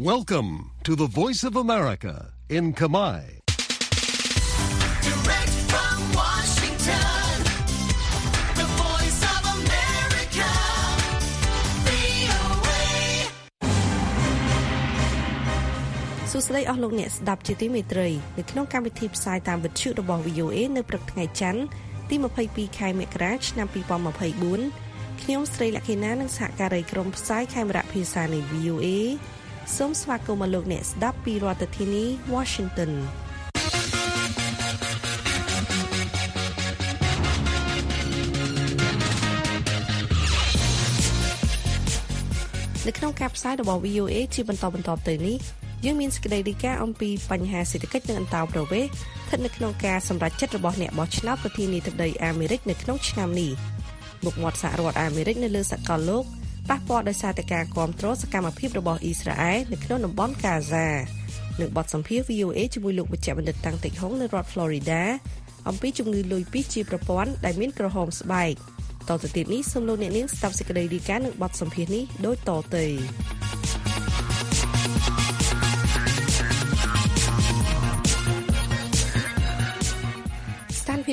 Welcome to the Voice of America in Kamai. Direct from Washington, the voice of America, VOA. សួស្តីអស់លោកអ្នកស្ដាប់ជាទីមេត្រីនៅក្នុងកម្មវិធីផ្សាយតាមវិទ្យុរបស់ VOA នៅព្រឹកថ្ងៃច័ន្ទទី22ខែមករាឆ្នាំ2024ខ្ញុំស្រីលក្ខិណានិងសហការីក្រុមផ្សាយខេមរៈភាសានៃ VOA សូមស្វាគមន៍មកលោកអ្នកស្ដាប់ពីរដ្ឋធានី Washington នៅក្នុងការផ្សាយរបស់ VOA ជាបន្តបន្តទៅនេះយើងមានសេចក្តីរាយការណ៍អំពីបញ្ហាសេដ្ឋកិច្ចនិងអន្តោប្រវេសន៍ស្ថិតនៅក្នុងការសម្រេចចិត្តរបស់អ្នកបោះឆ្នោតប្រធានាធិបតីអាមេរិកនៅក្នុងឆ្នាំនេះមុខមាត់សហរដ្ឋអាមេរិកនៅលើសកលលោក ប៉ះពាល់ដោយសារតែការគ្រប់គ្រងសកម្មភាពរបស់អ៊ីស្រាអែលនៅក្នុងតំបន់កាហ្សានឹងបទសម្ភាសន៍ VOA ជាមួយលោកវិជ្ជបណ្ឌិតតាំងតិចហុងនៅរដ្ឋ Florida អំពីជំងឺលុយពីសជាប្រព័ន្ធដែលមានក្រហមស្បែកតទៅទៀតនេះសូមលោកអ្នកនាងស្ដាប់សេចក្តីរាយការណ៍នឹងបទសម្ភាសន៍នេះដូចតទៅ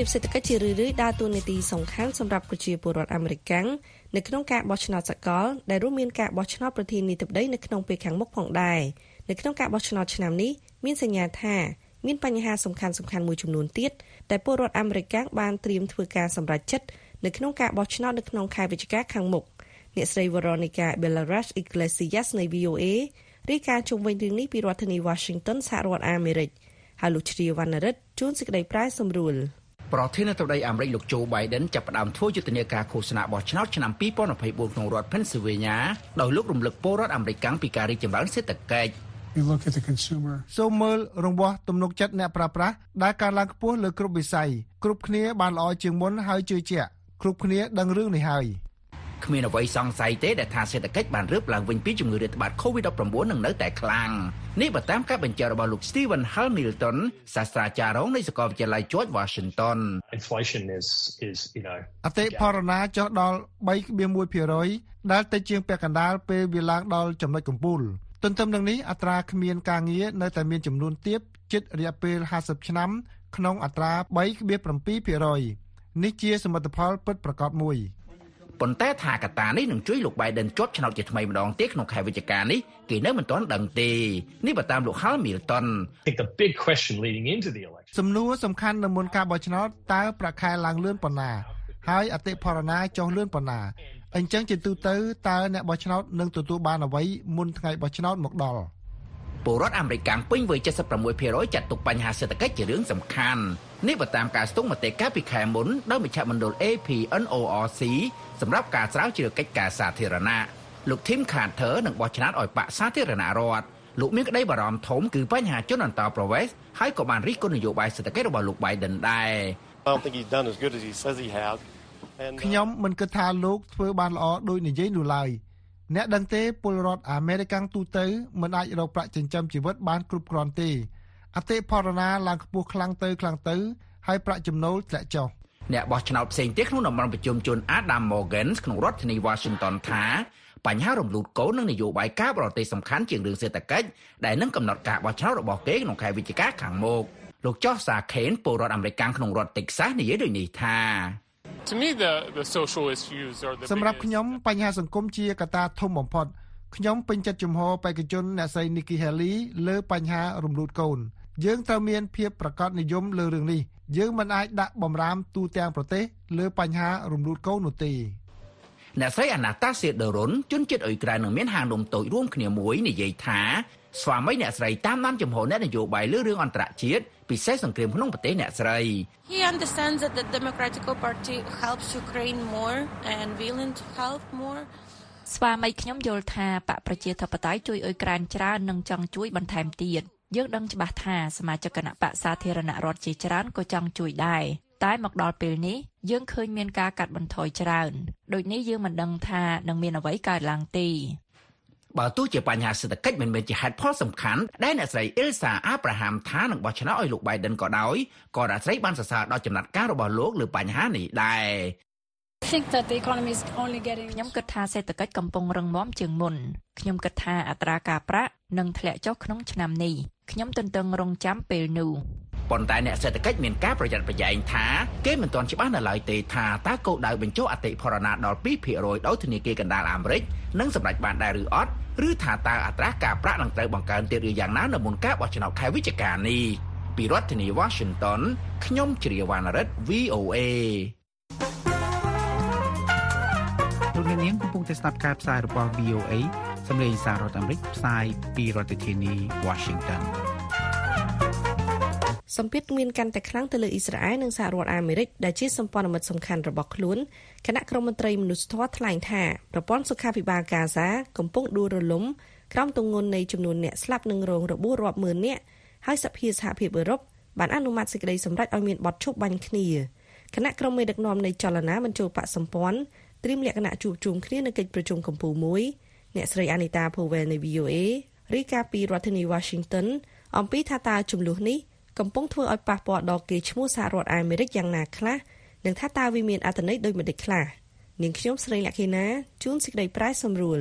ភាពសេដ្ឋកិច្ចជារឿយៗដើរតួនាទីសំខាន់សម្រាប់ប្រជាពលរដ្ឋអាមេរិកកាំងនៅក្នុងការបោះឆ្នោតសកលដែលរួមមានការបោះឆ្នោតប្រធានាធិបតីនៅក្នុងពេលខាងមុខផងដែរនៅក្នុងការបោះឆ្នោតឆ្នាំនេះមានសញ្ញាថាមានបញ្ហាសំខាន់សំខាន់មួយចំនួនទៀតដែលពលរដ្ឋអាមេរិកកាំងបានត្រៀមធ្វើការសម្រេចចិត្តនៅក្នុងការបោះឆ្នោតនៅក្នុងខែវិច្ឆិកាខាងមុខអ្នកស្រី Veronica Belarus Iglesias នៃ VOA រាយការណ៍ជុំវិញរឿងនេះពីរដ្ឋធានី Washington សហរដ្ឋអាមេរិកហើយលោកជ្រាវណ្ណរិទ្ធជួនសេចក្តីប្រាយសម្រួល ប្រធានាធិបតីអាមេរិកលោកโจ Biden ចាប់ផ្ដើមធ្វើយុទ្ធនាការឃោសនាបោះឆ្នោតឆ្នាំ2024ក្នុងរដ្ឋ Pennsylvania ដោយលោករំលឹកពលរដ្ឋអាមេរិកកាំងពីការរីកចម្រើនសេដ្ឋកិច្ច You look at the consumer. សូមមើលរង្វាស់ទំនុកចិត្តអ្នកប្រើប្រាស់ដែលកើនឡើងខ្ពស់លើគ្រប់វិស័យគ្រប់គ្នាបានល្អជាងមុនហើយជឿជាក់គ្រប់គ្នាដឹងរឿងនេះហើយ គ្មានអ្វីសង្ស័យទេដែលថាសេដ្ឋកិច្ចបានរើបឡើងវិញពីជំងឺរាតត្បាត COVID-19 នឹងនៅតែខ្លាំងនេះបើតាមការបញ្ជាក់របស់លោក Stephen Hamilton សាស្ត្រាចារ្យរងនៃសាកលវិទ្យាល័យ George Washington inflation is is you know អតិផរណាចុះដល់3.1%ដែលតិចជាងពាក់កណ្ដាលពេលវាឡើងដល់ចំណុចកំពូលទន្ទឹមនឹងនេះអត្រាគ្មានការងារនៅតែមានចំនួនទាបជិតរយៈពេល50ឆ្នាំក្នុងអត្រា3.7%នេះជាសមិទ្ធផលពិតប្រាកដមួយ ប៉ុន្តែថាកត្តានេះនឹងជួយលោក Biden ជាប់ឆ្នោតជាថ្មីម្ដងទៀតក្នុងខែវិច្ឆិកានេះគេនៅមិនទាន់ដឹងទេនេះបើតាមលោក Hamilton I think the big question leading into the election សំណួរសំខាន់នៅមុនការបោះឆ្នោតតើប្រាក់ខែឡើងលឿនប៉ុណ្ណាហើយអតិផរណាចុះលឿនប៉ុណ្ណាអញ្ចឹងជាទូទៅតើអ្នកបោះឆ្នោតនឹងទទួលបានអ្វីមុនថ្ងៃបោះឆ្នោតមកដល់ពលរដ្ឋអាមេរិកកាំងពេញវ័យ76%ចាត់ទុកបញ្ហាសេដ្ឋកិច្ចជារឿងសំខាន់ នេះបើតាមការស្ទង់មតិកាលពីខែមុនដោយមជ្ឈមណ្ឌល AP NORC សម្រាប់ការស្រាវជ្រាវកិច្ចការសាធារណៈលោក Tim Carter នឹងបោះឆ្នោតឲ្យបកសាធារណរដ្ឋលោកមានក្តីបារម្ភធំគឺបញ្ហាជនអន្តោប្រវេសន៍ហើយក៏បានរិះគន់នយោបាយសេដ្ឋកិច្ចរបស់លោក Biden ដែរ I don't think he's done as good as he says he has. And uh, ខ្ញុំមិនគិតថាលោកធ្វើបានល្អដោយនិយាយនោះឡើយអ្នកដឹងទេពលរដ្ឋអាមេរិកទូទៅមិនអាចរកប្រាក់ចិញ្ចឹមជីវិតបានគ្រប់គ្រាន់ទេ អតិផរណាឡើងខ្ពស់ខ្លាំងទៅខ្លាំងទៅ ហើយប្រាក់ចំណូលធ្លាក់ចុះអ្នកបោះឆ្នោតផ្សេងទៀតក្នុងតំបន់ប្រជុំជន Adam Morgan ក្នុងរដ្ឋធានី Washington ថាបញ្ហារំលូតកូននិងនយោបាយការបរទេសសំខាន់ជាងរឿងសេដ្ឋកិច្ចដែលនឹងកំណត់ការបោះឆ្នោតរបស់គេក្នុងខែវិច្ឆិកាខាងមុខលោកចោះសាខេនពលរដ្ឋអាមេរិកក្នុងរដ្ឋ Texas និយាយដូចនេះថា To me, the, the social issues are the សម្រាប់ biggest- ខ្ញុំបញ្ហាសង្គមជាកត្តាធំបំផុតខ្ញុំពេញចិត្តជំហរបេក្ខជនអ្នកស្រី Nikki Haley លើបញ្ហារំលូតកូន យើងត្រូវមានភាពប្រកបនិយមលើរឿងនេះយើងមិនអាចដាក់បំរាមទូទាំងប្រទេសលើបញ្ហារំលូតកូននោះទេអ្នកស្រីអាណាតាសៀដឺរុនជនជាតិអ៊ុយក្រែននឹងមានហាងនំតូចរួមគ្នាមួយនិយាយថាស្វាមីអ្នកស្រីតាមដានចំហអ្នកនយោបាយលើរឿងអន្តរជាតិពិសេសសង្គ្រាមក្នុងប្រទេសអ្នកស្រី He understands that the Democratic Party helps Ukraine more and willing to help more. ស្វាមីខ្ញុំយល់ថាបកប្រជាធិបតេយ្យជួយអ៊ុយក្រែនច្រើននិងចង់ជួយបន្ថែមទៀត យើងដឹងច្បាស់ថាសមាជិកគណៈបកសាធារណរដ្ឋជាច្រើនក៏ចង់ជួយដែរតែមកដល់ពេលនេះយើងឃើញមានការកាត់បន្ថយច្រើនដូចនេះយើងមិនដឹងថានឹងមានអ្វីកើតឡើងទេបើទោះជាបញ្ហាសេដ្ឋកិច្ចមិនមែនជាហេតុផលសំខាន់ដែលអ្នកស្រីអ៊ីលសាអាប់រ៉ាហាំថានឹងបោះឆ្នោតឲ្យលោក Biden ក៏ដោយក៏អ្នកស្រីបានសរសើរដល់ចំណាត់ការរបស់លោកលើបញ្ហានេះដែរ ខ្ញុំគិតថាសេដ្ឋកិច្ចកំពុងរឹងមាំជាងមុនខ្ញុំគិតថាអត្រាការប្រាក់នឹងធ្លាក់ចុះក្នុងឆ្នាំនេះខ្ញុំទន្ទឹងរង់ចាំពេលនោះប៉ុន្តែអ្នកសេដ្ឋកិច្ចមានការប្រយ័ត្នប្រយែងថាគេមិនទាន់ច្បាស់នៅឡើយទេថាតើគោលដៅបញ្ចុះអតិផរណាដល់2%ដោយធនាគារកណ្ដាលអាមេរិកនឹងសម្រេចបានដែរឬអត់ឬថាតើអត្រាការប្រាក់នឹងត្រូវបង្កើនទៀតឬយ៉ាងណានៅមុនការបោះឆ្នោតខែវិច្ឆិកានេះពីរដ្ឋធានី Washington ខ្ញុំជ្រាវណ្ណរិទ្ធ VOA លោកអ្នកនាងកំពុងតែស្ដាប់ការផ្សាយរបស់ VOA សម្លេងសាររដ្ឋអាមេរិកផ្សាយពីរដ្ឋធានី Washington សម្ពាធមានកាន់តែខ្លាំងទៅលើអ៊ីស្រាអែលនិងសហរដ្ឋអាមេរិកដែលជាសម្ព័ន្ធមិត្តសំខាន់របស់ខ្លួនគណៈក្រមមន្ត្រីមនុស្សធម៌ថ្លែងថាប្រព័ន្ធសុខាភិបាលកាហ្សាកំពុងដួលរលំក្រោមទម្ងន់នៃចំនួនអ្នកស្លាប់និងរងរបួសរាប់ម៉ឺននាក់ហើយសភាសហភាពអឺរ៉ុបបានអនុម័តសេចក្តីសម្រេចឲ្យមានបទឈប់បាញ់គ្នាគណៈក្រុមមេដឹកនាំនៃចលនាមិនចូលបកសម្ព័ន្ធ ត្រៀមលក្ខណៈជួបជុំគ្នានៅកិច្ចប្រជុំកំពូលមួយអ្នកស្រីអានីតាភូវែលនៃ VOA រីកាពីរដ្ឋធានី Washington អំពីថាតើចំនួននេះកំពុងធ្វើឲ្យប៉ះពាល់ដល់គេឈ្មោះសហរដ្ឋអាមេរិកយ៉ាងណាខ្លះនិងថាតើវាមានអត្ថន័យដូចម្តេចខ្លះនាងខ្ញុំស្រីលក្ខិណាជួនសេចក្តីប្រែសម្រួល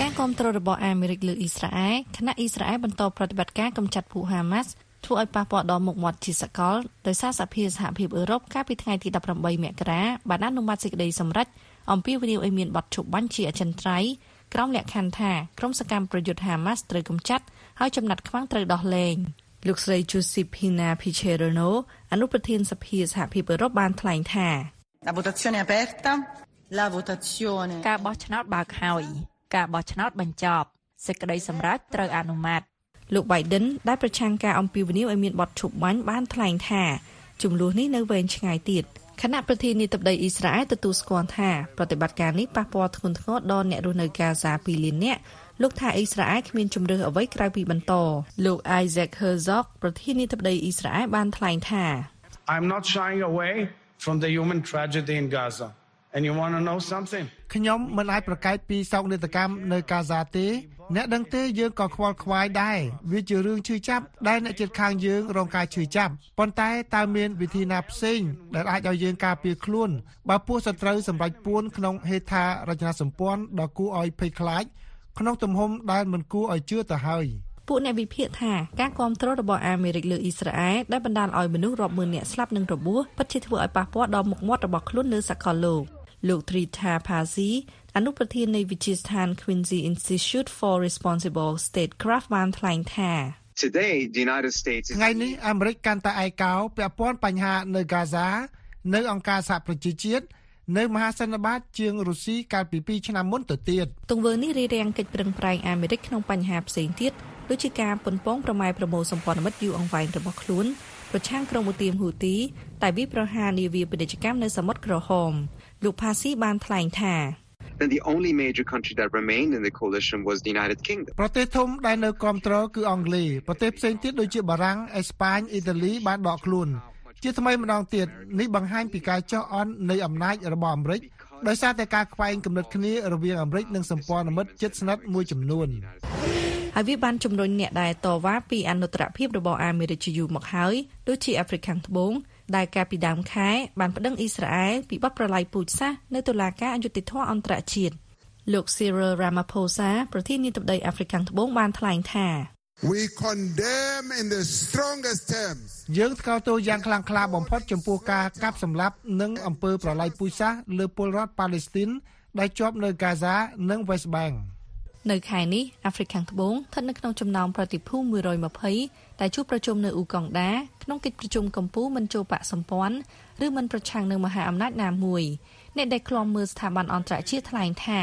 ការគ្រប់គ្រងរបស់អាមេរិកលើអ៊ីស្រាអែលគណៈអ៊ីស្រាអែលបន្តប្រតិបត្តិការកម្ចាត់ភូហាម៉ាស់ធ្វើឲ្យប៉ះពាល់ដល់មុខមាត់ជាសកលដោយសារសហភាពសហភាពអឺរ៉ុបកាលពីថ្ងៃទី18មករាបានអនុម័តសេចក្តីសម្រេច អំពីវិនិយោគឲ្យមានបទឈប់បាញ់ជាអចិន្ត្រៃយ៍ក្រោមលក្ខខណ្ឌថាក្រុមសកម្មប្រយុទ្ធហាម៉ាស់ត្រូវកម្ចាត់ហើយចំណាត់ខ្មាំងត្រូវដោះលែងលោកស្រី Giuseppina Picerno អនុប្រធានសភាសហភាពអឺរ៉ុបបានថ្លែងថា La votazione è aperta. La votazione ការបោះឆ្នោតបើកហើយការបោះឆ្នោតបញ្ចប់សេចក្តីសម្រេចត្រូវអនុម័តលោក Biden ដែលប្រឆាំងការអំពាវនាវឲ្យមានបទឈប់បាញ់បានថ្លែងថា ចំនួននេះនៅវែងឆ្ងាយទៀត គណៈប្រធានាធិបតីអ៊ីស្រាអែលទទួលស្គាល់ថាប្រតិបត្តិការនេះប៉ះពាល់ធ្ងន់ធ្ងរដល់អ្នករស់នៅកាហ្សា2លាននាក់លោកថាអ៊ីស្រាអែលគ្មានជំរឿអ្វីក្រៅពីបន្តលោក Isaac Herzog ប្រធានាធិបតីអ៊ីស្រាអែលបានថ្លែងថា I'm not shying away from the human tragedy in Gaza. And you want to know something? ខ្ញុំមិនអាចប្រកែកពីសោកនាដកម្មនៅកាហ្សាទេ អ្នកដឹងទេយើងក៏ខ្វល់ខ្វាយដែរវាជារឿងឈឺចាប់ដែលអ្នកជិតខាងយើងរងការឈឺចាប់ប៉ុន្តែតើមានវិធីណាផ្សេងដែលអាចឲ្យយើងការពារខ្លួនបើពួកសត្រូវសម្រេចពួនក្នុងហេដ្ឋារចនាសម្ព័ន្ធដ៏គួរឲ្យភ័យខ្លាចក្នុងទំហំដែលមិនគួរឲ្យជឿទៅហើយពួកអ្នកវិភាគថាការគ្រប់គ្រងរបស់អាមេរិកលើអ៊ីស្រាអែលដែលបណ្ដាលឲ្យមនុស្សរាប់ម៉ឺននាក់ស្លាប់និងរបួសពិតជាធ្វើឲ្យប៉ះពាល់ដល់មុខមាត់របស់ខ្លួនលើសកលលោក លោក Trita Pasi អនុប្រធាននៃវិទ្យាស្ថាន Quincy Institute for Responsible Statecraft បានថ្លែងថា Today, the United States is ថ្ងៃនេះអាមេរិកកាន់តែឯកោពាក់ព័ន្ធបញ្ហានៅកាហ្សា នៅអង្គការសហប្រជាជាតិនៅមហាសន្និបាតជាងរុស្ស៊ីកាលពី2ឆ្នាំមុនទៅទៀតទង្វើនេះរារាំងកិច្ចប្រឹងប្រែងអាមេរិកក្នុងបញ្ហាផ្សេងទៀតដូចជាការប៉ុនប៉ងប្រម៉ែប្រមូលសម្ព័ន្ធមិត្តយូរអង្វែងរបស់ខ្លួនប្រឆាំងក្រុមឧទាមហ៊ូទីតែវាប្រហារនាវាពាណិជ្ជកម្មនៅសមុទ្រក្រហម លោកផាស៊ីបានថ្លែងថា then the only major country that remained in the coalition was the United Kingdom. ប្រទេសធំដែលនៅគ្រប់គ្រងគឺអង់គ្លេសប្រទេសផ្សេងទៀតដូចជាបារាំងអេស្ប៉ាញអ៊ីតាលីបានដកខ្លួនជាថ្មីម្ដងទៀតនេះបង្ហាញពីការចុះអន់នៃអំណាចរបស់អាមេរិកដោយសារតែការខ្វែងគំនិតគ្នារវាងអាមេរិកនិងសម្ព័ន្ធមិត្តជិតស្និទ្ធមួយចំនួនហើយវាបានជំរុញអ្នកដែលតវ៉ាពីអនុត្តរភាពរបស់អាមេរិកជាយូរមកហើយដូចជាអាហ្វ្រិកខាងត្បូង ដែលកាលពីដើមខែបានប្តឹងអ៊ីស្រាអែលពីបទប្រល័យពូជសាសន៍នៅតុលាការអយុត្តិធម៌អន្តរជាតិលោក Cyril Ramaphosa ប្រធានាធិបតីអាហ្វ្រិកខាងត្បូងបានថ្លែងថា We condemn in the strongest terms យើងថ្កោលទោសយ៉ាងខ្លាំងក្លាបំផុតចំពោះការកាប់សម្លាប់និងអំពើប្រល័យពូជសាសន៍លើពលរដ្ឋប៉ាឡេស្ទីនដែលជាប់នៅកាហ្សានិង West Bank នៅខែនេះអាហ្វ្រិកខាងត្បូងស្ថិតនៅក្នុងចំណោមប្រតិភូ120 ដែលជួបប្រជុំនៅអ៊ូកុងដាក្នុងកិច្ចប្រជុំកម្ពុជាមិនចូលបកសម្ព័ន្ធឬមិនប្រឆាំងនឹងមហាអំណាចណាមួយអ្នកដែលឃ្លាំមើលស្ថាប័នអន្តរជាតិថ្លែងថា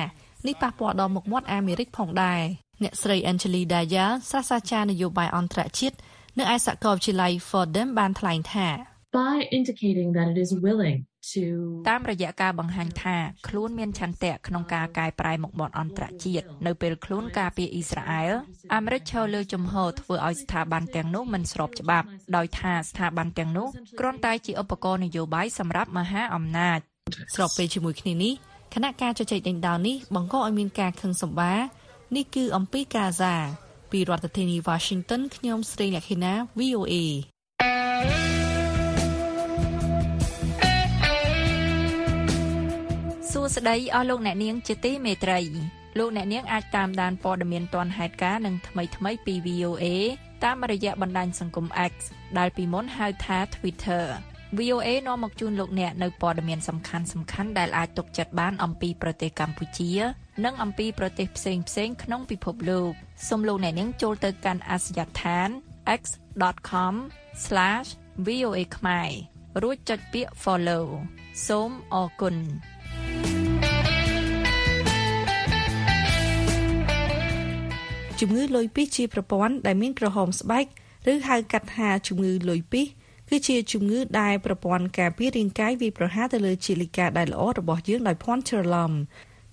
នេះប៉ះពាល់ដល់មុខមាត់អាមេរិកផងដែរអ្នកស្រី Angeli Daya សាស្ត្រាចារ្យនយោបាយអន្តរជាតិនៅឯសាកលវិទ្យាល័យ Fordham បានថ្លែងថា by indicating that it is willing to តាមរយៈការបង្ហាញថាខ្លួនមានឆន្ទៈក្នុងការកែប្រែមុខមាត់អន្តរជាតិនៅពេលខ្លួនការពារអ៊ីស្រាអែលអាមេរិកឈរលើជំហរធ្វើឲ្យស្ថាប័នទាំងនោះមិនស្របច្បាប់ដោយថាស្ថាប័នទាំងនោះគ្រាន់តែជាឧបករណ៍នយោបាយសម្រាប់មហាអំណាចស្របពេលជាមួយគ្នានេះគណៈការជជែកដេញដោលនេះបង្កឲ្យមានការខឹងសម្បារនេះគឺអំពីកាហ្សាពីរដ្ឋធានី Washington ខ្ញុំស្រីលក្ខិណា VOA សសួស្តីអស់លោកអ្នកនាងជាទីមេត្រីលោកអ្នកនាងអាចតាមដានព័ត៌មានទាន់ហេតុការណ៍និងថ្មីៗពី VOA តាមរយៈបណ្ដាញសង្គម X ដែលពីមុនហៅថា Twitter VOA នាំមកជូនលោកអ្នកនៅព័ត៌មានសំខាន់សំខាន់ដែលអាចទុកចិត្តបានអំពីប្រទេសកម្ពុជា និងអំពីប្រទេសផ្សេងផ្សេងក្នុងពិភពលោកសូមលោកអ្នកនាងចូលទៅកាន់អាសយដ្ឋាន x.com/voa ខ្មែររួចចុចពាក្យ follow សូមអរគុណ ជំងឺលុយពីសជាប្រព័ន្ធដែលមានក្រហមស្បែកឬហៅកាត់ថាជំងឺលុយពីសគឺជាជំងឺដែលប្រព័ន្ធការពាររាងកាយវាយប្រហារទៅលើជាលិកាដែលល្អរបស់យើងដោយភ័ន្តច្រឡំ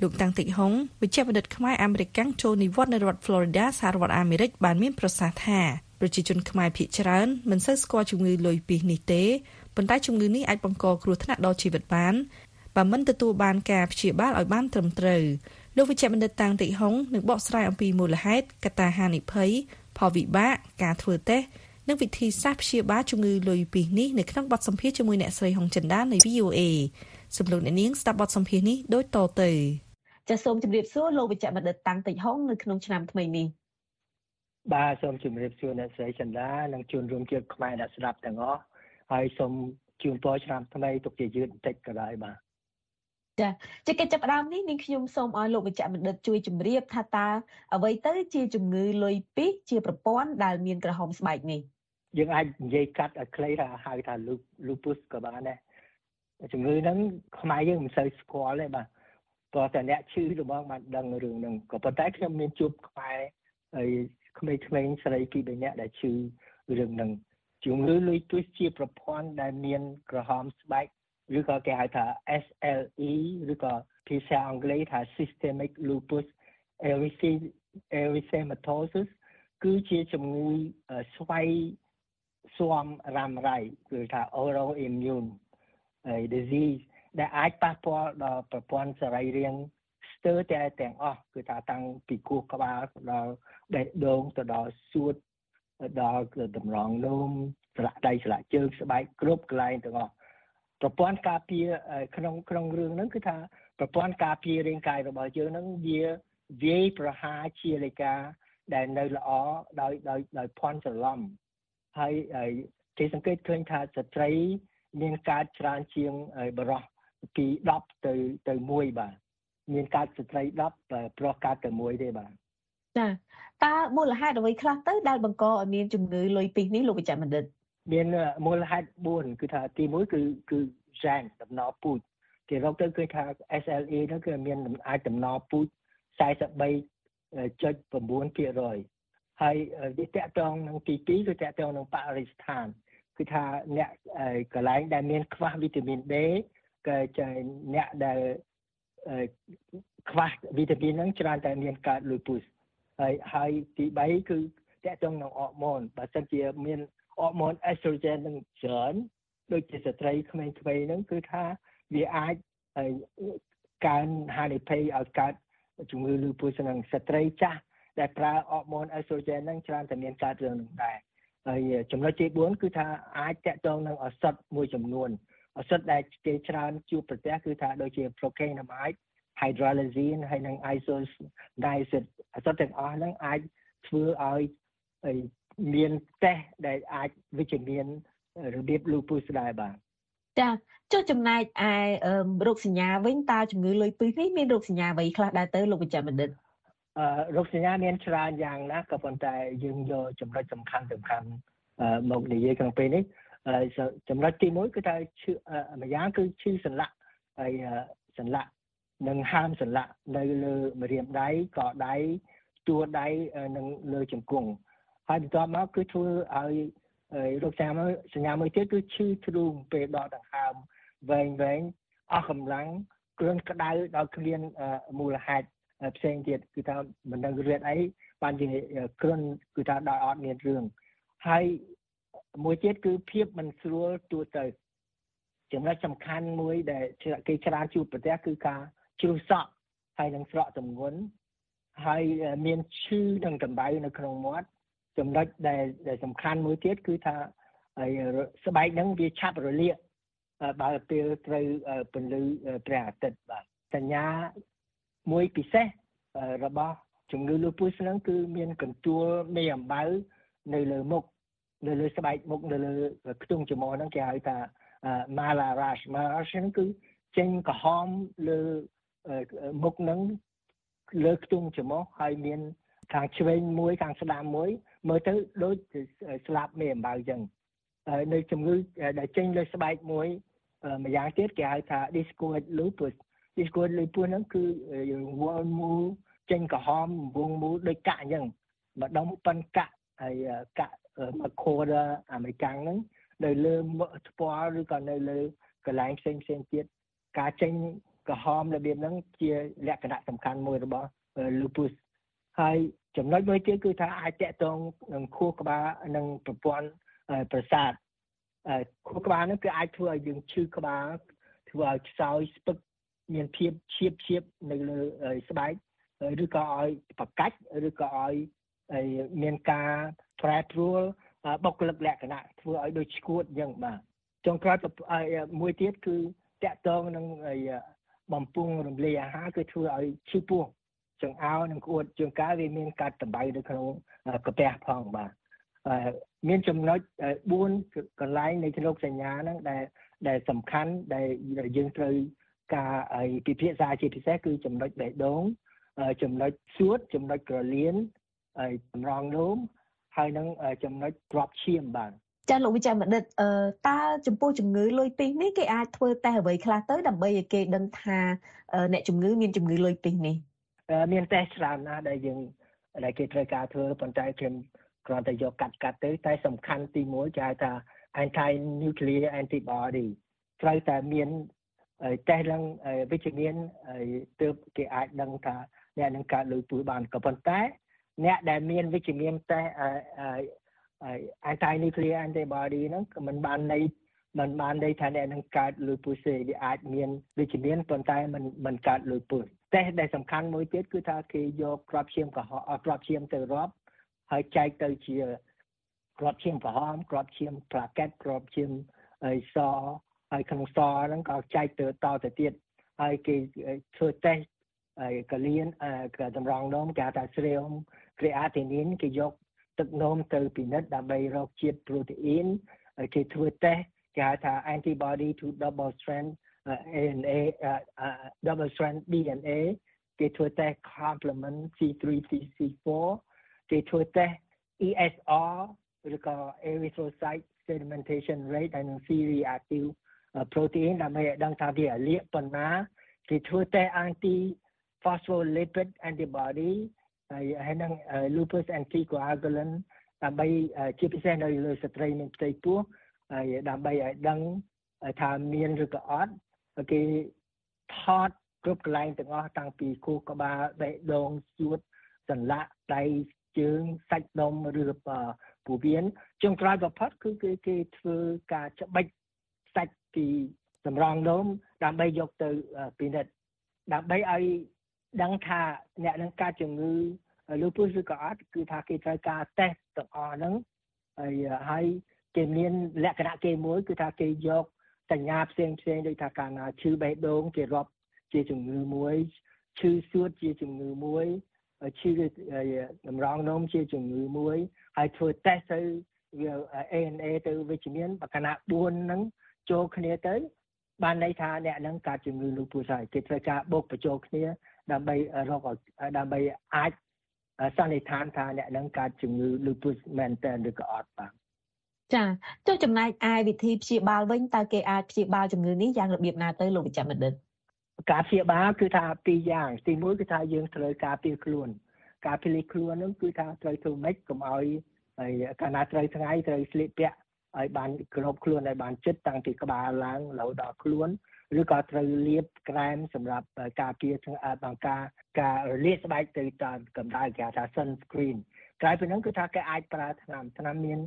លោកតាំងតិចហុងវិជ្ជបណ្ឌិតខ្មែរអាមេរិកាំងចូលនិវត្តន៍នៅរដ្ឋ Florida សហរដ្ឋអាមេរិកបានមានប្រសាសន៍ថាប្រជាជនខ្មែរភាគច្រើនមិនសូវស្គាល់ជំងឺលុយពីសនេះទេប៉ុន្តែជំងឺនេះអាចបង្កគ្រោះថ្នាក់ដល់ជីវិតបានបើមិនទទួលបានការព្យាបាលឲ្យបានត្រឹមត្រូវ លោកវិជ្ជបណ្ឌិតតាំងតិហុងនឹងបកស្រាយអំពីមូលហេតុកត្តាហានិភ័យផលវិបាកការធ្វើតេស្តនិងវិធីសាស្ត្រព្យាបាលជំងឺលុយពីសនេះនៅក្នុងបទសម្ភាសន៍ជាមួយអ្នកស្រីហុងចិន្តានៃ VOA សំឡេងអ្នកនាងស្ដាប់បទសម្ភាសន៍នេះដូចតទៅចាសសូមជម្រាបសួរលោកវិជ្ជបណ្ឌិតតាំងតិចហុងនៅក្នុងឆ្នាំថ្មីនេះបាទសូមជម្រាបសួរអ្នកស្រីចិន្តានិងជួនរួមជាតិខ្មែរអ្នកស្ដាប់ទាំងអស់ហើយសូមជូនពរឆ្នាំថ្មីទុកជាយឺតបន្តិចក៏ដោយបាទ ចាជាកិច្ចចាប់ផ្ដើមនេះនាងខ្ញុំសូមឲ្យលោកវិជ្ជបណ្ឌិតជួយជម្រាបថាតើអ្វីទៅជាជំងឺលុយពីសជាប្រព័ន្ធដែលមានក្រហមស្បែកនេះយើងអាចនិយាយកាត់ឲ្យខ្លីថាហៅថា lupus ក៏បានដែរជំងឺហ្នឹងខ្មែរយើងមិនសូវស្គាល់ទេបាទព្រោះតែអ្នកឈឺរបស់បានដឹងរឿងហ្នឹងក៏ប៉ុន្តែខ្ញុំមានជួបខ្មែរហើយក្មេងៗស្រីពីរបីនាក់ដែលឈឺរឿងហ្នឹងជំងឺលុយទូសជាប្រព័ន្ធដែលមានក្រហមស្បែក ឬក៏គេហៅថា SLE ឬក៏ភាសាអង់គ្លេសថា systemic lupus erythematosus គឺជាជំងឺស្វ័យស៊ាំរ៉ាំរ៉ៃគឺថា autoimmune disease ដែលអាចប៉ះពាល់ដល់ប្រព័ន្ធសរីរាង្គស្ទើរតែទាំងអស់គឺថាតាំងពីគោះក្បាលដល់បេះដូងទៅដល់សួតដល់តម្រងនោមស្លាកដៃស្លាកជើងស្បែកគ្រប់កន្លែងទាំងអស់ ប្រព័ន្ធការពារក្នុងក្នុងរឿងហ្នឹងគឺថាប្រព័ន្ធការពាររាងកាយរបស់យើងហ្នឹងវាវាយប្រហារជាលេខាដែលនៅល្អដោយដោយដោយភ័ន្តច្រឡំហើយគេសង្កេតឃើញថាស្ត្រីមានការច្រើនជាងបរោះពី10ទៅទៅ1បាទមានការស្ត្រី10ប្រុសកើតតែ1ទេបាទចាតើមូលហេតុអ្វីខ្លះទៅដែលបង្កឲ្យមានជំងឺលុយពីសនេះលោកវិជ្ជបណ្ឌិត មានមូលហេតុ4គឺថាទី1គឺគឺ gen ដំណពូជគេរកទៅឃើញថា SLA នោះគឺមានអាចដំណពូជ43.9%ហើយវាតកតងនឹងទី2គឺតកតងនឹងបរិស្ថានគឺថាអ្នកកន្លែងដែលមានខ្វះវីតាមីន D ក៏អ្នកដែលខ្វះវីតាមីនហ្នឹងច្រើនតែមានកើតលុយពូសហើយហើយទី3គឺតកតងនឹងអរម៉ូនបើសិនជាមាន អរម៉ូន estrogen នឹងច្រើនដូចជាស្ត្រីក្មេងៗហ្នឹងគឺថាវាអាចកើនហានិភ័យឲ្យកើតជំងឺលូពូសនឹងស្ត្រីចាស់ដែលប្រើអរម៉ូន estrogen ហ្នឹងច្រើនតែមានកើតរឿងហ្នឹងដែរហើយចំណុចទី4គឺថាអាចតាក់ទងនឹងឱសថមួយចំនួនឱសថដែលគេច្រើនជួបប្រទះគឺថាដូចជា procainamide hydralazine ហើយនិង isoniazid ឱសថទាំងអស់ហ្នឹងអាចធ្វើឲ្យ មានតេស្តដែលអាចវិជ្ជមានរបៀប lupus ដែរបាទចាចុះចំណែកឯរោគសញ្ញាវិញតើជំងឺលុយពឹសនេះមានរោគសញ្ញាអ្វីខ្លះដែរទៅលោកវិជ្ជបណ្ឌិតអឺរោគសញ្ញាមានច្រើនយ៉ាងណាស់ក៏ប៉ុន្តែយើងយកចំណុចសំខាន់សំខាន់មកនិយាយក្នុងពេលនេះចំណុចទី1គឺថាឈឺម្យ៉ាងគឺឈឺសន្លាក់ហើយសន្លាក់និងហើមសន្លាក់នៅលើម្រាមដៃកដៃទួដៃនិងលើជង្គង់ ហើយបន្ទាប់មកគឺធ្វើឲ្យរោគសញ្ញាសញ្ញាមួយទៀតគឺឈឺទ្រូងពេលដកដង្ហើមវែងវែងអស់កម្លាំងគ្រុនក្តៅដល់គ្មានមូលហេតុផ្សេងទៀតគឺថាមិនដឹងរៀនអីបានជាគ្រុនគឺថាដល់អត់មានរឿងហើយមួយទៀតគឺភាពមិនស្រួលទូទៅចំណុចសំខាន់មួយដែលគេច្រើនជួបប្រទះគឺការជ្រុះសក់ហើយនឹងស្រកទម្ងន់ហើយមានឈឺនិងកម្ដៅនៅក្នុងមាត់ ចំណុចដែលសំខាន់មួយទៀតគឺថាហើយស្បែកហ្នឹងវាឆាប់រលាកបើពេលត្រូវពន្លឺព្រះអាទិត្យបាទសញ្ញាមួយពិសេសរបស់ជំងឺ lupus ហ្នឹងគឺមានកន្ទួលមេអំបៅនៅលើមុខនៅលើស្បែកមុខនៅលើខ្ទង់ច្រមុះហ្នឹងគេហៅថា mala rash mala rash ហ្នឹងគឺចេញក្រហមលើមុខហ្នឹងលើខ្ទង់ច្រមុះហើយមានខាងឆ្វេងមួយខាងស្ដាំមួយ មើលទៅដូចស្លាប់មេអំបៅអញ្ចឹងនៅជំងឺដែលចេញលើស្បែកមួយម្យ៉ាងទៀតគេហៅថា discoid lupus discoid lupus ហ្នឹងគឺវល់មូលចេញក្រហមវងមូលដូចកាក់អញ្ចឹងម្ដុំប៉ិនកាក់ហើយកាក់មកខូដអាមេរិកាំងហ្នឹងនៅលើស្ពាល់ឬក៏នៅលើកន្លែងផ្សេងផ្សេងទៀតការចេញក្រហមរបៀបហ្នឹងជាលក្ខណៈសំខាន់មួយរបស់ lupus ហើយ ចំណុចមួយទៀតគឺថាអាចតកតងនឹងខួរក្បាលនិងប្រព័ន្ធប្រសាទខួរក្បាលហ្នឹងគឺអាចធ្វើឲ្យយើងឈឺក្បាលធ្វើឲ្យខ្សោយស្ពឹកមានភាពឈៀបឈៀបនៅលើស្បែកឬក៏ឲ្យប្រកាច់ឬក៏ឲ្យមានការប្រែប្រួលបុគ្គលិកលក្ខណៈធ្វើឲ្យដូចឈួតអញ្ចឹងបាទចុងក្រោយមួយទៀតគឺតកតងនឹងបំពង់រំលាយអាហារគឺធ្វើឲ្យឈឺពោះ ចង្អោរនិងក្អួតជួនកាលវាមានកាត់តម្បៅនៅក្នុងកាពះផងបាទមានចំណុច4កន្លែងនៃជ្រោគសញ្ញាហ្នឹងដែលដែលសំខាន់ដែលយើងត្រូវការពិភាក្សាជាពិសេសគឺចំណុចបេះដូងចំណុចសួតចំណុចក្រលៀនហើយតម្រងនោមហើយនឹងចំណុចក្របឈាមបាទចាលោកវិជ្ជបណ្ឌិតអឺតើចំពោះជំងឺលុយពីសនេះគេអាចធ្វើតេស្តអ្វីខ្លះទៅដើម្បីឲ្យគេដឹងថាអ្នកជំងឺមានជំងឺលុយពីសនេះ មានតេស្តច្រើនណាស់ដែលយើងដែលគេត្រូវការធ្វើប៉ុន្តែខ្ញុំគ្រាន់តែយកកាត់កាត់ទៅតែសំខាន់ទី1គេហៅថា anti nuclear antibody ត្រូវតែមានតេស្តឡើងវិជ្ជមានទើបគេអាចដឹងថាអ្នកនឹងកើតលុយពូជបានក៏ប៉ុន្តែអ្នកដែលមានវិជ្ជមានតេស្ត anti nuclear antibody ហ្នឹងក៏មិនបានន័យមិនបានន័យថាអ្នកនឹងកើតលុយពូជទេវាអាចមានវិជ្ជមានប៉ុន្តែមិនមិនកើតលុយពូជ តេស្តដែលសំខាន់មួយទៀតគឺថាគេយកក្របឈាមក្រហមក្របឈាមទៅរាប់ហើយចែកទៅជាក្របឈាមក្រហមក្របឈាមផ្លាកេតក្របឈាមអីសហើយក្នុងសហ្នឹងក៏ចែកទៅតទៅទៀតហើយគេធ្វើតេស្តហើយកលៀនក៏តម្រង់នោមគេហៅថា serum creatinine គេយកទឹកនោមទៅពិនិត្យដើម្បីរកជាតិប្រូតេអ៊ីនគេធ្វើតេស្តគេហៅថា antibody to double strand ANA double strand DNA គេធ្វើតេស្ត complement C3 C4 គេធ្វើតេស្ត ESR ឬក៏ erythrocyte sedimentation rate ហើយនិង C reactive protein ដើម្បីឲ្យដឹងថាវាលាកប៉ុណ្ណាគេធ្វើតេស្ត anti phospholipid antibody ហើយហើយនឹង lupus anticoagulant ដើម្បីជាពិសេសនៅលើស្ត្រីមានផ្ទៃពោះហើយដើម្បីឲ្យដឹងថាមានឬក៏អត់ គេថតគ្រប់កន្លែងទាំងអស់តាំងពីខួរក្បាលបេះដូងសួតសន្លាក់ដៃជើងសាច់ដុំឬពោះវៀនចុងក្រោយបំផុតគឺគេគេធ្វើការច្បិចសាច់ពីសម្រងនោមដើម្បីយកទៅពិនិត្យដើម្បីឲ្យដឹងថាអ្នកនឹងកើតជំងឺ lupus ឬក៏អត់គឺថាគេត្រូវការតេស្តទាំងអស់ហ្នឹងហើយហើយគេមានលក្ខណៈគេមួយគឺថាគេយក សញ្ញាផ្សេងផ្សេងដូចថាកាលណាឈឺបេះដូងគេរាប់ជាជំងឺមួយឈឺសួតជាជំងឺមួយឈឺតម្រងនោមជាជំងឺមួយហើយធ្វើតេស្តទៅវា ANA ទៅវិជ្ជមានបកណា4ហ្នឹងចូលគ្នាទៅ បានន័យថាអ្នកនឹងកើតជំងឺ lupus ហើយគេត្រូវការបូកបញ្ចូលគ្នាដើម្បីរកដើម្បីអាចសន្និដ្ឋានថាអ្នកនឹងកើតជំងឺ lupus មែនតើឬក៏អត់បាទ ចាចុះចំណែកឯវិធីព្យាបាលវិញតើគេអាចព្យាបាលជំងឺនេះយ៉ាងរបៀបណាទៅលោកវិជ្ជបណ្ឌិតការព្យាបាលគឺថាពីរយ៉ាងទីមួយគឺថាយើងត្រូវការពារខ្លួន ការពារខ្លួននោះគឺថាត្រូវធ្វើម៉េចកុំឲ្យហើយកាលណាត្រូវថ្ងៃត្រូវស្លៀកពាក់ឲ្យបានក្របខ្លួនឲ្យបានជិតតាំងពីក្បាលឡើងរហូតដល់ខ្លួនឬក៏ត្រូវលាបក្រែមសម្រាប់ការពារបង្ការការរលាកស្បែកទៅតាមកម្ដៅគេហៅថា sunscreen ក្រៅពីហ្នឹងគឺថាគេអាចប្រើថ្នាំថ្នាំមាន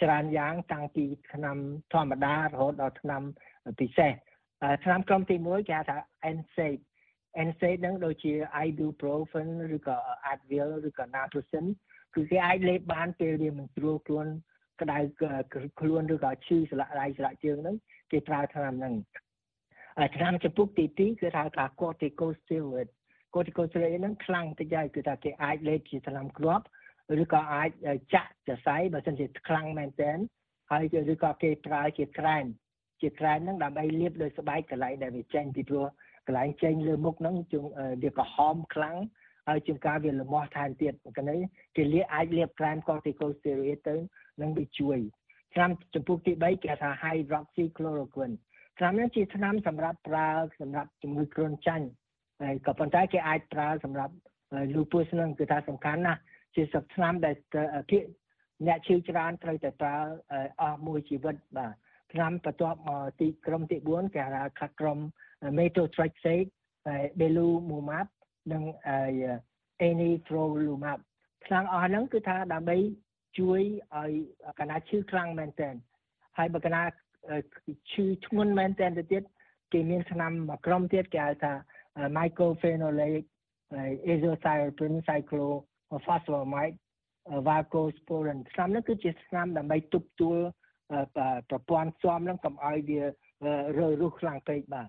ច្រើនយ៉ាងតាំងពីថ្នាំធម្មតារហូតដល់ថ្នាំពិសេសថ្នាំក្រុមទី1គេហៅថា NSAID NSAID ហ្នឹងដូចជា ibuprofen ឬក៏ Advil ឬក៏ Naproxen គឺគេអាចលេបបានពេលវាមិនស្រួលខ្លួនក្តៅខ្លួនឬក៏ឈឺស្លាក់ដៃស្លាក់ជើងហ្នឹងគេប្រើថ្នាំហ្នឹងហថ្នាំចំពោះទី2គឺថាថា corticosteroid corticosteroid ហ្នឹងខ្លាំងតិចហើយគឺថាគេអាចលេបជាថ្នាំគ្រាប់ ឬក៏អាចចាក់សរសៃបើសិនជាខ្លាំងមែនទែនហើយឬក៏គេប្រើជាក្រែមជាក្រែមហ្នឹងដើម្បីលាបលើស្បែកកន្លែងដែលវាចេញពីព្រោះកន្លែងចេញលើមុខហ្នឹងជងវាក្រហមខ្លាំងហើយជាងការវាលមាស់ថែមទៀតកណីគេលាអាចលាបក្រែម corticosteroid ទៅនឹងវាជួយថ្នាំចំពោះទី3គេថា hydroxychloroquine ថ្នាំនេះជាថ្នាំសម្រាប់ប្រើសម្រាប់ជំងឺគ្រុនចាញ់ហើយក៏ប៉ុន្តែគេអាចប្រើសម្រាប់ lupus នឹងគឺថាសំខាន់ណាស់ ជាសថ្នាំដែលគេអ្នកឈឺច្រើនត្រូវតែប្រើអស់មួយជីវិតបាទថ្នាំបន្ទាប់មកទីក្រុមទី4គេហៅថាក្រុម methotrexate belimumab និង anifrolumab ថ្នាំអស់ហ្នឹងគឺថាដើម្បីជួយឲ្យកណាឈឺខ្លាំងមែនទែនហើយបើកណាឈឺធ្ងន់មែនទែនទៅទៀតគេមានថ្នាំមួយក្រុមទៀតគេហៅថា mycophenolate azathioprine cyclophosphamide valcosporin ថ្នាំនេះគឺជាថ្នាំដើម្បីទប់ទួលប្រព័ន្ធស៊ាំនឹងកុំឲ្យវារើរុះខ្លាំងពេកបាទ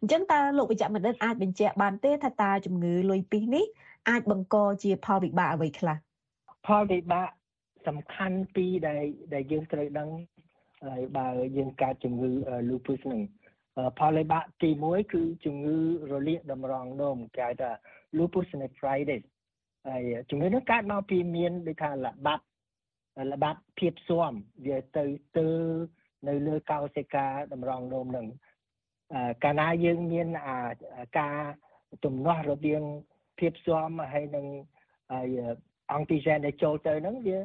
អញ្ចឹងតើលោកវិជ្ជបណ្ឌិតអាចបញ្ជាក់បានទេថាតើជំងឺលុយពីសនេះអាចបង្កជាផលវិបាកអ្វីខ្លះផលវិបាកសំខាន់ពីរដែលដែលយើងត្រូវដឹងហើយបើយើងកើតជំងឺ lupus ហ្នឹងផលវិបាកទី1គឺជំងឺរលាកតម្រងនោមគេហៅថា lupus nephritis ហើយជំងឺនេះកើតមកពីមានដូចថាល្បាប់ល្បាប់ភាពស៊ាំវាទៅទៅនៅលើកោសិកាតម្រងនោមនឹងកាលណាយើងមានអាការទំនាស់រវាងភាពស៊ាំហើយនឹងអង់ទីហ្សែនដែលចូលទៅហ្នឹងវា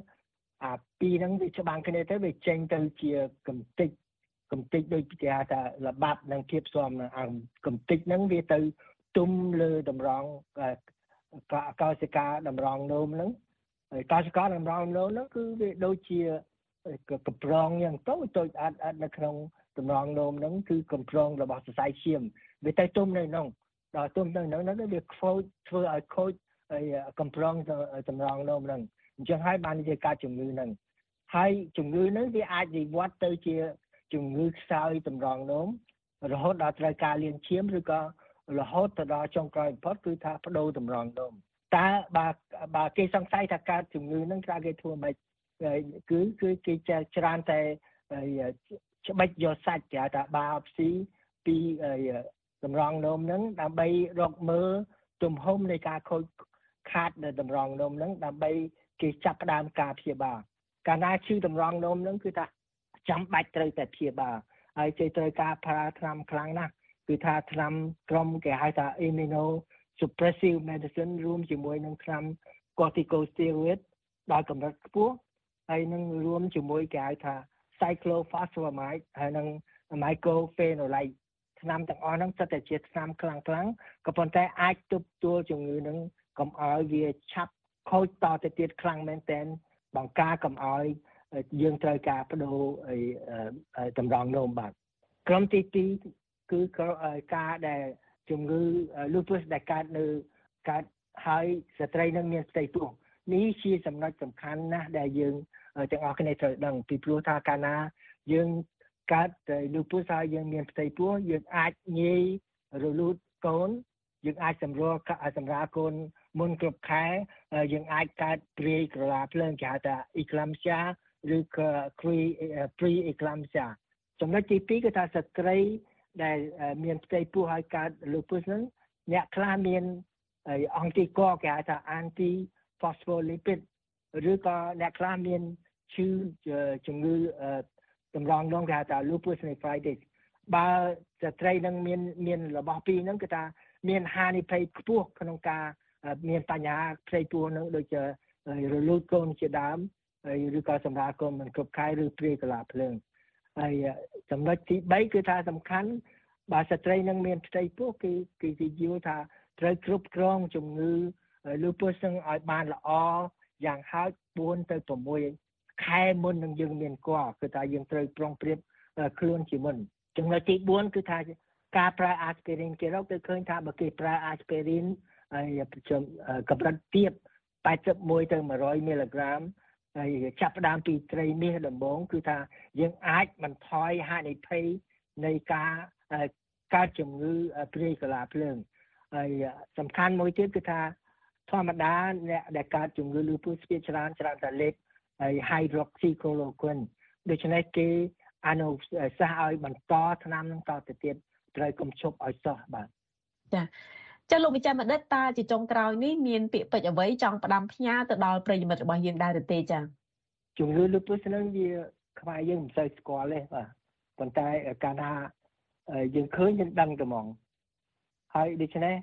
អាពីរហ្នឹងវាច្បាំងគ្នាទៅវាចេញទៅជាកំតិចកំតិចដូចគេហៅថាល្បាប់និងភាពស៊ាំអាកំតិចហ្នឹងវាទៅទុំលើតម្រង កោសិកាតម្រងនោមហ្នឹងហើយកោសិកាតម្រងនោមហ្នឹងគឺវាដូចជាកំប្រងយ៉ាងតូចតូចអត់អត់នៅក្នុងតម្រងនោមហ្នឹងគឺកំប្រងរបស់សរសៃឈាមវាទៅទុំនៅក្នុងដល់ទុំនៅក្នុងហ្នឹងវាខ្វូចធ្វើឲ្យខូចហើយកំប្រងតម្រងនោមហ្នឹងអញ្ចឹងហើយបានជាកើតជំងឺហ្នឹងហើយជំងឺហ្នឹងវាអាចវិវត្តទៅជាជំងឺខ្សោយតម្រងនោមរហូតដល់ត្រូវការលាងឈាមឬក៏ រហូតទៅដល់ចុងក្រោយបំផុតគឺថាបដូរតម្រងនោមតើបើបើគេសង្ស័យថាកើតជំងឺហ្នឹងតើគេធ្វើម៉េចគឺគឺគេច្រើនតែច្បិចយកសាច់គេហៅថា biopsy ពីតម្រងនោមហ្នឹងដើម្បីរកមើលទំហំនៃការខូចខាតនៅតម្រងនោមហ្នឹងដើម្បីគេចាប់ផ្ដើមការព្យាបាលកាលណាឈឺតម្រងនោមហ្នឹងគឺថាចាំបាច់ត្រូវតែព្យាបាលហើយគេត្រូវការប្រើថ្នាំខ្លាំងណាស់ គឺថាថ្នាំក្រុមគេហៅថា immuno suppressive medicine រួមជាមួយនឹងថ្នាំ corticosteroid ដល់កម្រិតខ្ពស់ហើយនឹងរួមជាមួយគេហៅថា cyclophosphamide ហើយនឹង mycophenolate ថ្នាំទាំងអស់ហ្នឹងសិតតែជាថ្នាំខ្លាំងខ្លាំងក៏ប៉ុន្តែអាចទប់ទល់ជំងឺនឹងកុំឲ្យវាឆាប់ខូចតទៅទៀតខ្លាំងមែនទែនបង្ការកុំឲ្យយើងត្រូវការបដូរតម្រងនោមបាទក្រុមទី2 គឺការដែលជំងឺ lupus ដែលកើតនៅកើតហើយស្ត្រីនឹងមានផ្ទៃពោះនេះជាចំណុចសំខាន់ណាស់ដែលយើងទាំងអស់គ្នាត្រូវដឹងពីព្រោះថាកាលណាយើងកើត lupus ហើយយើងមានផ្ទៃពោះយើងអាចងាយរលូតកូនយើងអាចសម្រួលសម្រាលកូនមុនគ្រប់ខែយើងអាចកើតព្រាយក្រឡាភ្លើងគេហៅថា eclampsia ឬក៏ pre eclampsia ចំណុចទី2គឺថាស្ត្រី ដែលមានផ្ទៃពោះហើយកើត lupus ហ្នឹងអ្នកខ្លះមានអង្គទីកគេហៅថា anti phospholipid ឬក៏អ្នកខ្លះមានឈឺជំងឺតម្រងនោមគេហៅថា lupus nephritis បើស្ត្រីនឹងមានមានរបស់ពីរហ្នឹងគឺថាមានហានិភ័យខ្ពស់ក្នុងការមានបញ្ហាផ្ទៃពោះនឹងដូចជារលូតកូនជាដើមហើយឬក៏សម្រាប់កូនមិនគ្រប់ខែឬព្រាយកលាភ្លើង ហើយចំណុចទី3គឺថាសំខាន់បើស្ត្រីនឹងមានផ្ទៃពោះគឺគឺគេយល់ថាត្រូវគ្រប់គ្រងជំងឺ lupus នឹងឲ្យបានល្អយ៉ាងហោច4ទៅ6ខែមុននឹងយើងមានគាល់គឺថាយើងត្រូវប្រុងប្រៀបខ្លួនជាមុនចំណុចទី4គឺថាការប្រើ aspirin គេរកទៅឃើញថាបើគេប្រើ aspirin ហើយកម្រិតទាប81ទៅ100មីឡីក្រាម ហើយចាប់ផ្ដើមពីត្រីមាសដំបូងគឺថាយើងអាចបន្ថយហានិភ័យនៃការកើតជំងឺព្រាយកលាភ្លើងហើយសំខាន់មួយទៀតគឺថាធម្មតាអ្នកដែលកើតជំងឺលឺពូស្ពាកច្រើនច្រើនតែលេបហើយ hydroxychloroquine ដូច្នេះគេអនុសាសន៍ឲ្យបន្តថ្នាំនឹងតទៅទៀតត្រូវកុំឈប់ឲ្យសោះបាទចា ចាលោកវិចារបណ្ឌិតតាជាចុងក្រោយនេះមានពាក្យពេចន៍អ្វីចង់ផ្ដាំផ្ញើទៅដល់ប្រិយមិត្តរបស់យើងដែរឬទេចាជំងឺលឺពូស្នឹងវាខ្មែរយើងមិនសូវស្គាល់ទេបាទប៉ុន្តែកាលណាយើងឃើញយើងដឹងតែហ្មងហើយដូច្នេះ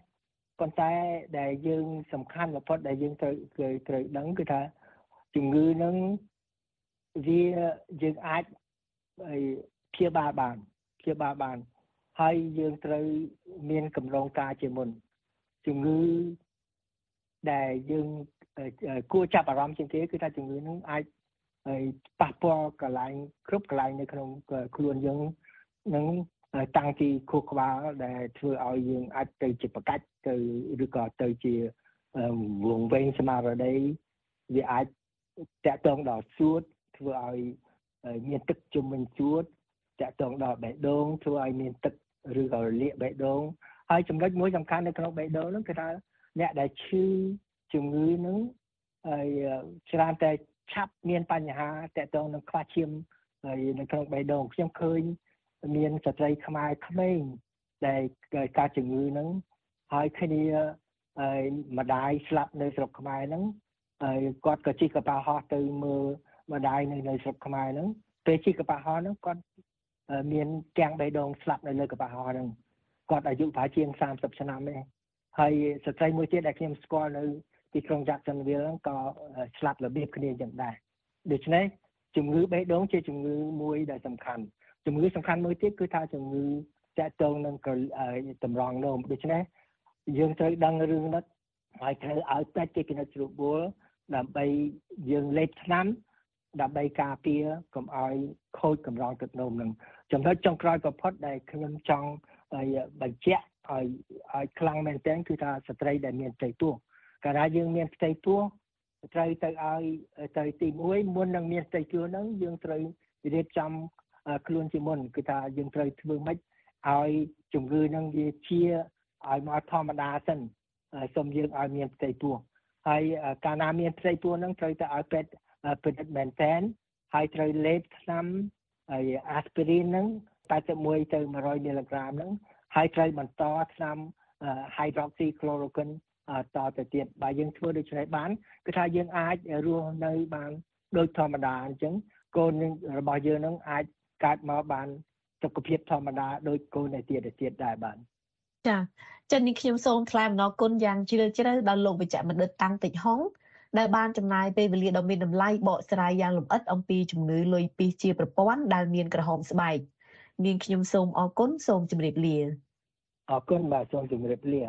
ប៉ុន្តែដែលយើងសំខាន់បំផុតដែលយើងត្រូវត្រូវដឹងគឺថាជំងឺនឹងវាយើងអាចព្យាបាលបានព្យាបាលបានហើយយើងត្រូវមានកម្រងការជាមុន ជំងឺដែលយើងគួរចាប់អារម្មណ៍ជាងគេគឺថាជំងឺនឹងអាចប៉ះពាល់កន្លែងគ្រប់កន្លែងនៅក្នុងខ្លួនយើងនឹងតាំងពីខួរក្បាលដែលធ្វើឲ្យយើងអាចទៅជាប្រកាច់ទៅឬក៏ទៅជាវងវែងស្មារតីវាអាចតាក់ទងដល់សួតធ្វើឲ្យមានទឹកជុំវិញសួតតាក់ទងដល់បេះដូងធ្វើឲ្យមានទឹកឬក៏រលាកបេះដូង ហើយចំណុចមួយសំខាន់នៅក្នុងបេះដូងហ្នឹងគឺថាអ្នកដែលឈឺជំងឺហ្នឹងហើយច្រើនតែឆាប់មានបញ្ហាតាក់ទងនឹងខ្វះឈាមហើយនៅក្នុងបេះដូងខ្ញុំឃើញមានស្ត្រីខ្មែរក្មេងដែលកើតជំងឺហ្នឹងហើយគ្នាហើយម្ដាយស្លាប់នៅស្រុកខ្មែរហ្នឹងហើយគាត់ក៏ជិះកប៉ាល់ហោះទៅមើលម្ដាយនៅនៅស្រុកខ្មែរហ្នឹងពេលជិះកប៉ាល់ហោះហ្នឹងគាត់មានទាំងបេះដូងស្លាប់នៅលើកប៉ាល់ហោះហ្នឹង គាត់អាយុប្រហែលជាង30ឆ្នាំទេហើយស្ត្រីមួយទៀតដែលខ្ញុំស្គាល់នៅទីក្រុង Jacksonville ហ្នឹងក៏ស្លាប់របៀបគ្នាយ៉ាងដែរដូច្នេះជំងឺបេះដូងជាជំងឺមួយដែលសំខាន់ជំងឺសំខាន់មួយទៀតគឺថាជំងឺតាក់ទងនឹងតម្រងនោមដូច្នេះយើងត្រូវដឹងរឿងនេះហើយត្រូវឲ្យពេទ្យគេពិនិត្យជ្រុបួលដើម្បីយើងលេបថ្នាំដើម្បីការពារកុំឲ្យខូចកម្រងទឹកនោមនឹងចំណុចចុងក្រោយបំផុតដែលខ្ញុំចង់ បញ្ជាក់ឲ្យឲ្យខ្លាំងមែនទែនគឺថាស្ត្រីដែលមានផ្ទៃពោះកាលណាយើងមានផ្ទៃពោះត្រូវទៅឲ្យទៅទី1មុននឹងមានផ្ទៃពោះហ្នឹងយើងត្រូវរៀបចំខ្លួនជាមុនគឺថាយើងត្រូវធ្វើម៉េចឲ្យជំងឺហ្នឹងវាជាឲ្យមកធម្មតាសិនសូមយើងឲ្យមានផ្ទៃពោះហើយកាលណាមានផ្ទៃពោះហ្នឹងត្រូវទៅឲ្យពេទ្យពិនិត្យមែនតែនហើយត្រូវលេបថ្នាំហើយអាស្ពីរីនហ្នឹង 81ទៅ100មីឡីក្រាមហ្នឹងហើយត្រូវបន្តថ្នាំ hydroxychloroquine តទៅទៀតបើយើងធ្វើដូច្នេះបានគឺថាយើងអាចរស់នៅបានដូចធម្មតាអញ្ចឹងកូនរបស់យើងនឹងអាចកើតមកបានសុខភាពធម្មតាដូចកូនឯទៀតទៀតដែរបាទចាចិននេះខ្ញុំសូមថ្លែងអំណរគុណយ៉ាងជ្រាលជ្រៅដល់លោកវិជ្ជបណ្ឌិតតាំងតិចហុងដែលបានចំណាយពេលវេលាដ៏មានតម្លៃបកស្រាយយ៉ាងលម្អិតអំពីជំងឺលុយពីសជាប្រព័ន្ធដែលមានក្រហមស្បែក នាងខ្ញុំសូមអរគុណសូមជម្រាបលាអរគុណបាទសូមជម្រាបលា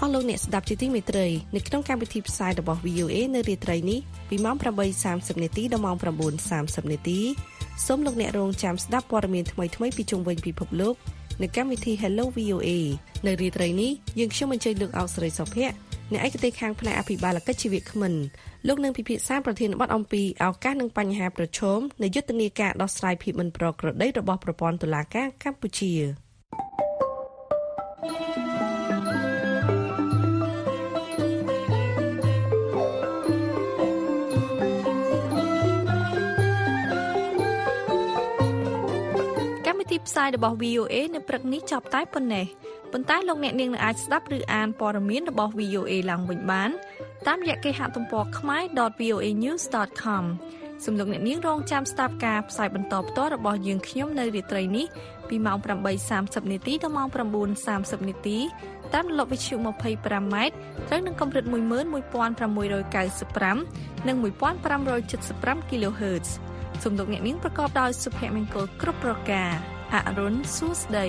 អស់លោកអ្នកស្ដាប់ជាទីមេត្រីនៅក្នុងកម្មវិធីផ្សាយរបស់ VOA នៅរាត្រីនេះពីម៉ោង8:30នាទីដល់ម៉ោង9:30នាទីសូមលោកអ្នករងចាំស្ដាប់ព័ត៌មានថ្មីៗពីជុំវិញពិភពលោកនៅកម្មវិធី Hello VOA នៅរាត្រីនេះយើងខ្ញុំអញ្ជើញលោកអោកស្រីសុភ័ក្រ អ្នកឯកទេសខាងផ្នែកអភិបាលកិច្ចជីវៈគ្មិនលោកនឹងពិភាក្សាប្រធានបទអំពីឱកាសនិងបញ្ហាប្រឈមនៃយុទ្ធនាការដោះស្រាយភាពមិនប្រក្រតីរបស់ប្រព័ន្ធតុលាការកម្ពុជាទីផ្សាយរបស់ VOA នៅព្រឹកនេះចប់តែប៉ុណ្ណេះ ប៉ុន្តែលោកអ្នកនាងនឹងអាចស្ដាប់ឬអានព័ត៌មានរបស់ VOA ឡើងវិញបានតាមរយៈគេហទំព័រ khmae.voanews.com សំឡេងអ្នកនាងរងចាំស្ដាប់ការផ្សាយបន្តផ្ទាល់របស់យើងខ្ញុំនៅរាត្រីនេះពីម៉ោង8:30នាទីដល់ម៉ោង9:30នាទីតាមរលកវិទ្យុ 25m ត្រូវនឹងកម្រិត11695និង1575 kHz សំឡេងអ្នកនាងប្រកបដោយសុភមង្គលគ្រប់ប្រការអរុនសួស្តី